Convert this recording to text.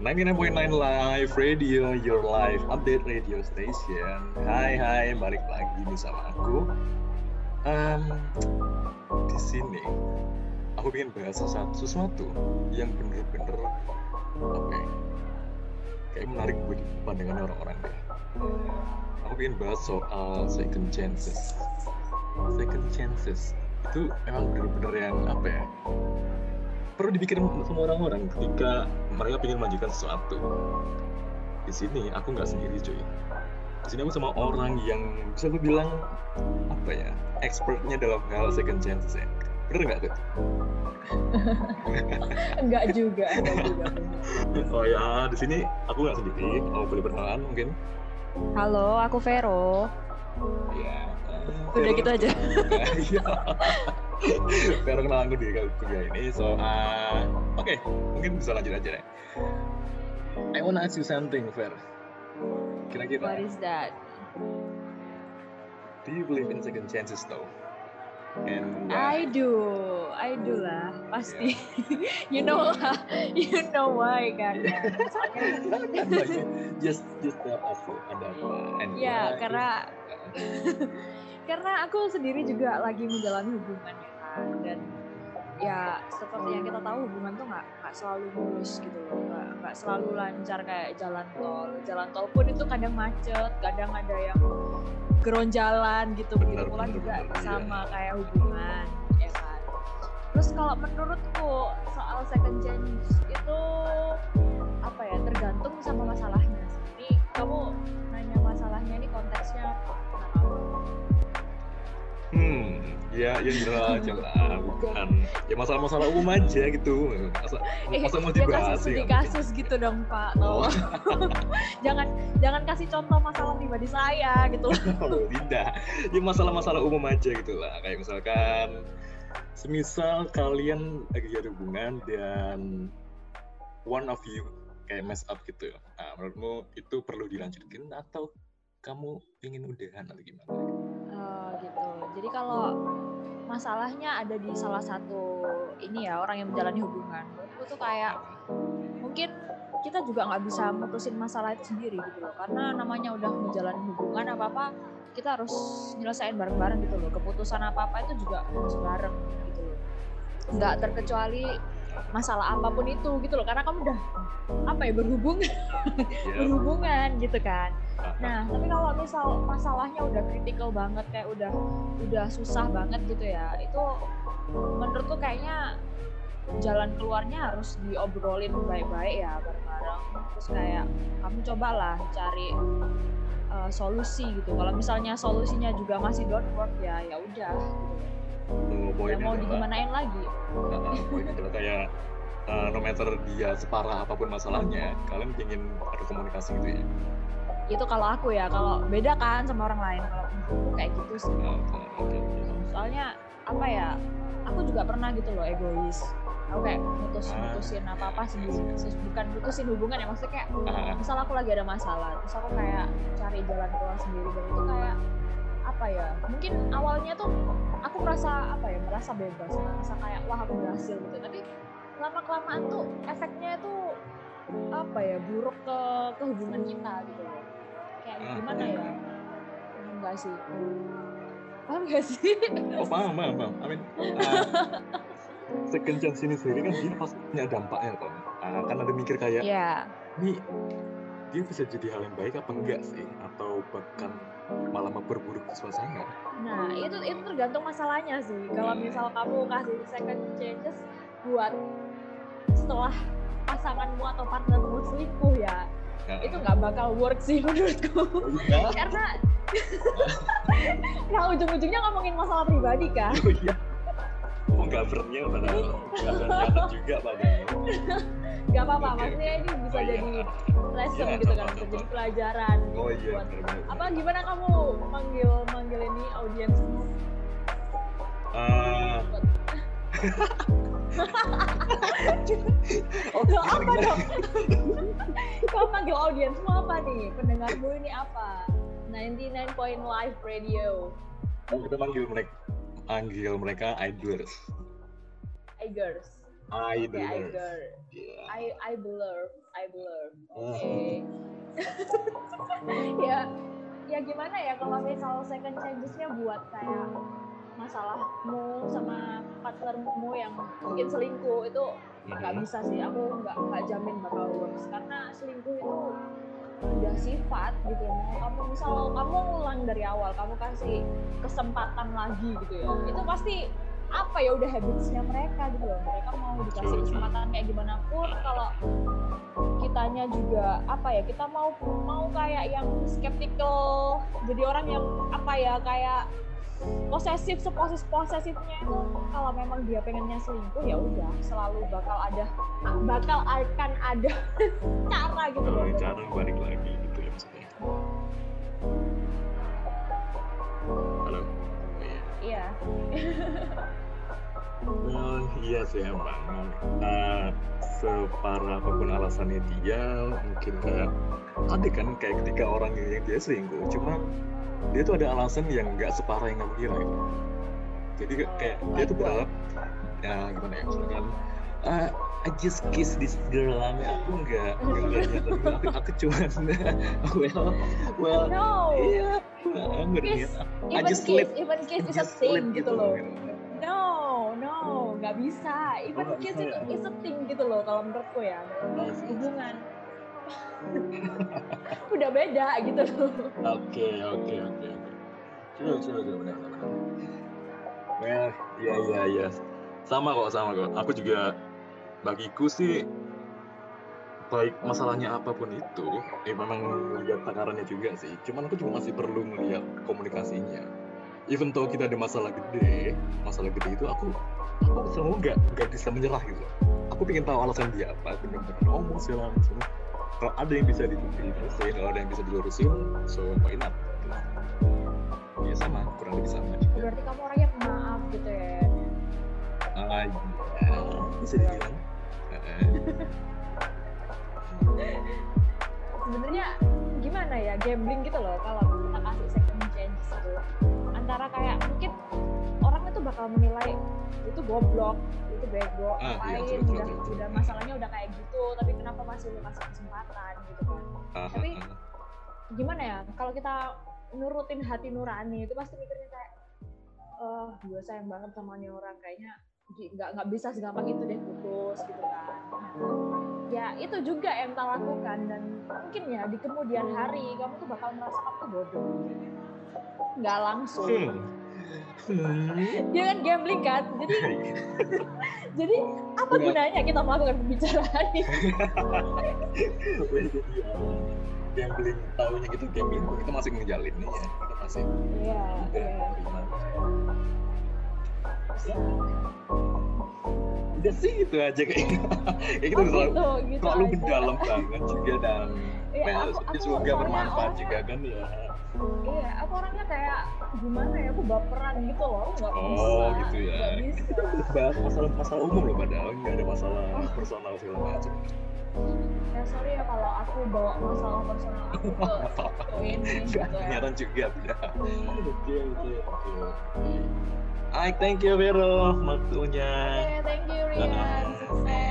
99.9 Live Radio, your live update radio station. Hai hai, balik lagi nih sama aku. Um, di sini aku ingin bahas sesuatu, yang bener-bener apa ya, kayak menarik buat pandangan orang-orang deh. Aku ingin bahas soal second chances. Second chances itu emang bener-bener yang apa ya? Perlu dipikirin sama orang-orang ketika mereka ingin melanjutkan sesuatu. Di sini aku nggak sendiri cuy. Di sini aku sama orang yang bisa aku bilang apa ya, expertnya dalam hal second chances ya. Bener nggak tuh? enggak juga, enggak juga. oh ya, di sini aku nggak sendiri. Oh boleh perkenalan mungkin? Halo, aku Vero. Ya. Udah gitu aja. Vero kenal aku di kuliah ini. So, uh, oke, okay. mungkin bisa lanjut aja deh. I wanna ask you something, Ver. Kira-kira. What is that? Do you believe in second chances, though? And I do, I do lah, pasti. Yeah. you know lah, you know why kan? just just tell us ada apa. And ya, yeah, karena karena aku sendiri juga lagi menjalani hubungan ya dan ya seperti yang kita tahu hubungan tuh nggak nggak selalu mulus gitu loh nggak nggak selalu lancar kayak jalan tol. Jalan tol pun itu kadang macet kadang ada yang geronjalan gitu begitu pula juga bener, sama iya. kayak hubungan ya kan. Terus kalau menurutku soal second chance itu apa ya tergantung sama masalahnya ini kamu nanya masalahnya ini konteksnya Hmm, ya yang general aja lah, bukan. Ya masalah-masalah umum aja gitu. Masa, eh, masa mau dibahas kasus ya, kasus gitu dong Pak. Oh. jangan jangan kasih contoh masalah pribadi saya gitu. oh, tidak. Ya masalah-masalah umum aja gitu lah. Kayak misalkan, semisal kalian lagi ada hubungan dan one of you kayak mess up gitu. Nah, menurutmu itu perlu dilanjutkan atau kamu ingin udahan atau gimana? Gitu. Jadi kalau masalahnya ada di salah satu ini ya orang yang menjalani hubungan, itu tuh kayak mungkin kita juga nggak bisa mutusin masalah itu sendiri gitu loh. Karena namanya udah menjalani hubungan apa apa kita harus nyelesain bareng-bareng gitu loh. Keputusan apa apa itu juga harus bareng gitu loh. Nggak terkecuali masalah apa pun itu gitu loh. Karena kamu udah apa ya berhubungan yeah. berhubungan gitu kan. Nah tapi kalau misal masalahnya udah kritikal banget kayak udah udah susah banget gitu ya itu menurutku kayaknya jalan keluarnya harus diobrolin baik-baik ya bareng-bareng. Terus kayak kamu cobalah cari uh, solusi gitu. Kalau misalnya solusinya juga masih don't work ya ya udah gitu Oh, ya mau digimanain lagi? Uh, adalah kayak uh, no matter dia separah apa pun masalahnya kalian ingin ada komunikasi gitu ya? Itu kalau aku ya kalau beda kan sama orang lain kalau kayak gitu sih. Okay, soalnya apa ya aku juga pernah gitu loh egois. Aku kayak mutus mutusin apa apa sih bukan mutusin hubungan ya maksudnya kayak misal aku lagi ada masalah terus aku kayak cari jalan keluar sendiri dan itu kayak apa ya mungkin awalnya tuh aku merasa apa ya merasa bebas merasa kayak wah aku berhasil gitu. Tapi lama kelamaan tuh efeknya tuh apa ya buruk ke ke hubungan kita gitu kayak ah, gimana ya? Enggak sih? Paham gak sih? Oh paham paham paham. I mean uh, second chance ini sendiri kan dia pasti punya dampaknya kan. Uh, kan ada mikir kayak yeah. ini dia bisa jadi hal yang baik apa enggak sih? Atau bahkan malah memperburuk suasana? Nah itu itu tergantung masalahnya sih. Kalau misal kamu kasih second chances buat setelah pasanganmu atau partnermu selingkuh ya ya. itu nggak bakal work sih menurutku. Ya. karena nah ujung-ujungnya ngomongin masalah pribadi kan. Oh, iya. penggambarnya padahal. Penggambarnya juga padahal Gak apa-apa, maksudnya ini bisa oh, jadi iya. lesson iya, gitu kan, bisa jadi pelajaran. Oh iya. Buat, apa gimana kamu manggil manggil ini audiens? Uh, oh, Loh, apa dong? Kau panggil audiensmu apa nih? Pendengarmu ini apa? 99 Point Live Radio. Kita manggil mereka, manggil mereka idlers. Idlers. Oke, I blur. blur. Yeah. I I blur, I blur. Oh. Oke. ya, ya gimana ya kalau misal second chances-nya buat kayak masalahmu sama partnermu yang mungkin selingkuh itu nggak Mhm. bisa sih. Aku nggak nggak jamin bakal works karena selingkuh itu udah sifat gitu ya. Kamu misal kamu ngulang dari awal, kamu kasih kesempatan lagi gitu ya. Itu pasti apa ya udah habitsnya mereka gitu loh. Mau dikasih Betul, betul. kesempatan kayak gimana pun kalau kitanya juga apa ya kita mau mau kayak yang skeptical jadi orang yang apa ya kayak posesif seposis posesifnya itu kalau memang dia pengennya selingkuh ya udah selalu bakal ada bakal akan ada cara gitu loh Oh, cara balik lagi gitu ya maksudnya. Halo. Oh, iya. iya Well, iya sih emang. Uh, separah apa pun alasannya dia, mungkin kayak ada kan kayak ketika orang yang dia selingkuh, cuma dia tuh ada alasan yang nggak separah yang kamu kira. Gitu. Jadi kayak dia tuh berharap, ya gimana ya, misalkan uh, I just kiss this girl, Ame. aku nggak nggak aku, aku cuma well well no iya aku niat. I just kiss slip, even kiss is a thing slip gitu loh gitu. No nggak bisa even Oh, kiss itu ya? is a thing gitu loh kalau menurutku ya Oh, sih. hubungan udah beda gitu loh Oke, oke, oke, oke. Coba, coba, coba, benar, benar. Well, iya, iya, iya. Sama kok, sama kok. Aku juga, bagiku sih, baik masalahnya apa pun itu, eh memang lihat takarannya juga sih. Cuman aku juga masih perlu melihat komunikasinya. Even though kita ada masalah gede, masalah gede itu aku, aku selalu nggak nggak bisa menyerah gitu. Aku pengen tahu alasan dia apa, benar-benar ngomong segala macam. Kalau ada yang bisa dilurusin, kalau ada yang bisa dilurusin, so why not? Ya sama, kurang lebih sama juga. berarti kamu orangnya pemaaf gitu ya Ah, iya, bisa dibilang. Sebenarnya gimana ya gambling gitu loh kalau kita kasih second chance itu antara kayak mungkin orang itu bakal menilai itu goblok itu bego Ah, iya, betul, betul, udah betul. udah masalahnya udah kayak gitu tapi kenapa masih lu kasih kesempatan gitu kan ah, Tapi- ah, ah. gimana ya kalau kita nurutin hati nurani itu pasti mikirnya kayak oh gue sayang banget sama nih orang kayaknya nggak nggak bisa segampang itu deh putus gitu kan ya itu juga yang kita lakukan dan mungkin ya di kemudian hari kamu tuh bakal merasa kamu bodoh nggak langsung. Hmm. dia kan gambling kan? Jadi jadi apa Nggak. gunanya kita melakukan pembicaraan ini? Wih, jadi ya, gambling tahunya gitu gambling. Itu masih menjalin nih ya. Kita masih iya udah iya udah sih itu aja kayaknya ya kita oh, terlalu gitu gitu terlalu aja. mendalam banget juga dan Iya, well, aku- aku semoga bermanfaat juga kan ya Iya, aku orangnya kayak gimana ya, aku baperan gitu loh, nggak Oh, bisa, gitu ya. bisa. bahas masalah masalah umum loh padahal nggak ada masalah personal segala macam Ya sorry ya kalau aku bawa masalah personal aku ke ini gitu ya. juga oke I thank you Vero waktunya. Okay, thank you Rian. Sukses.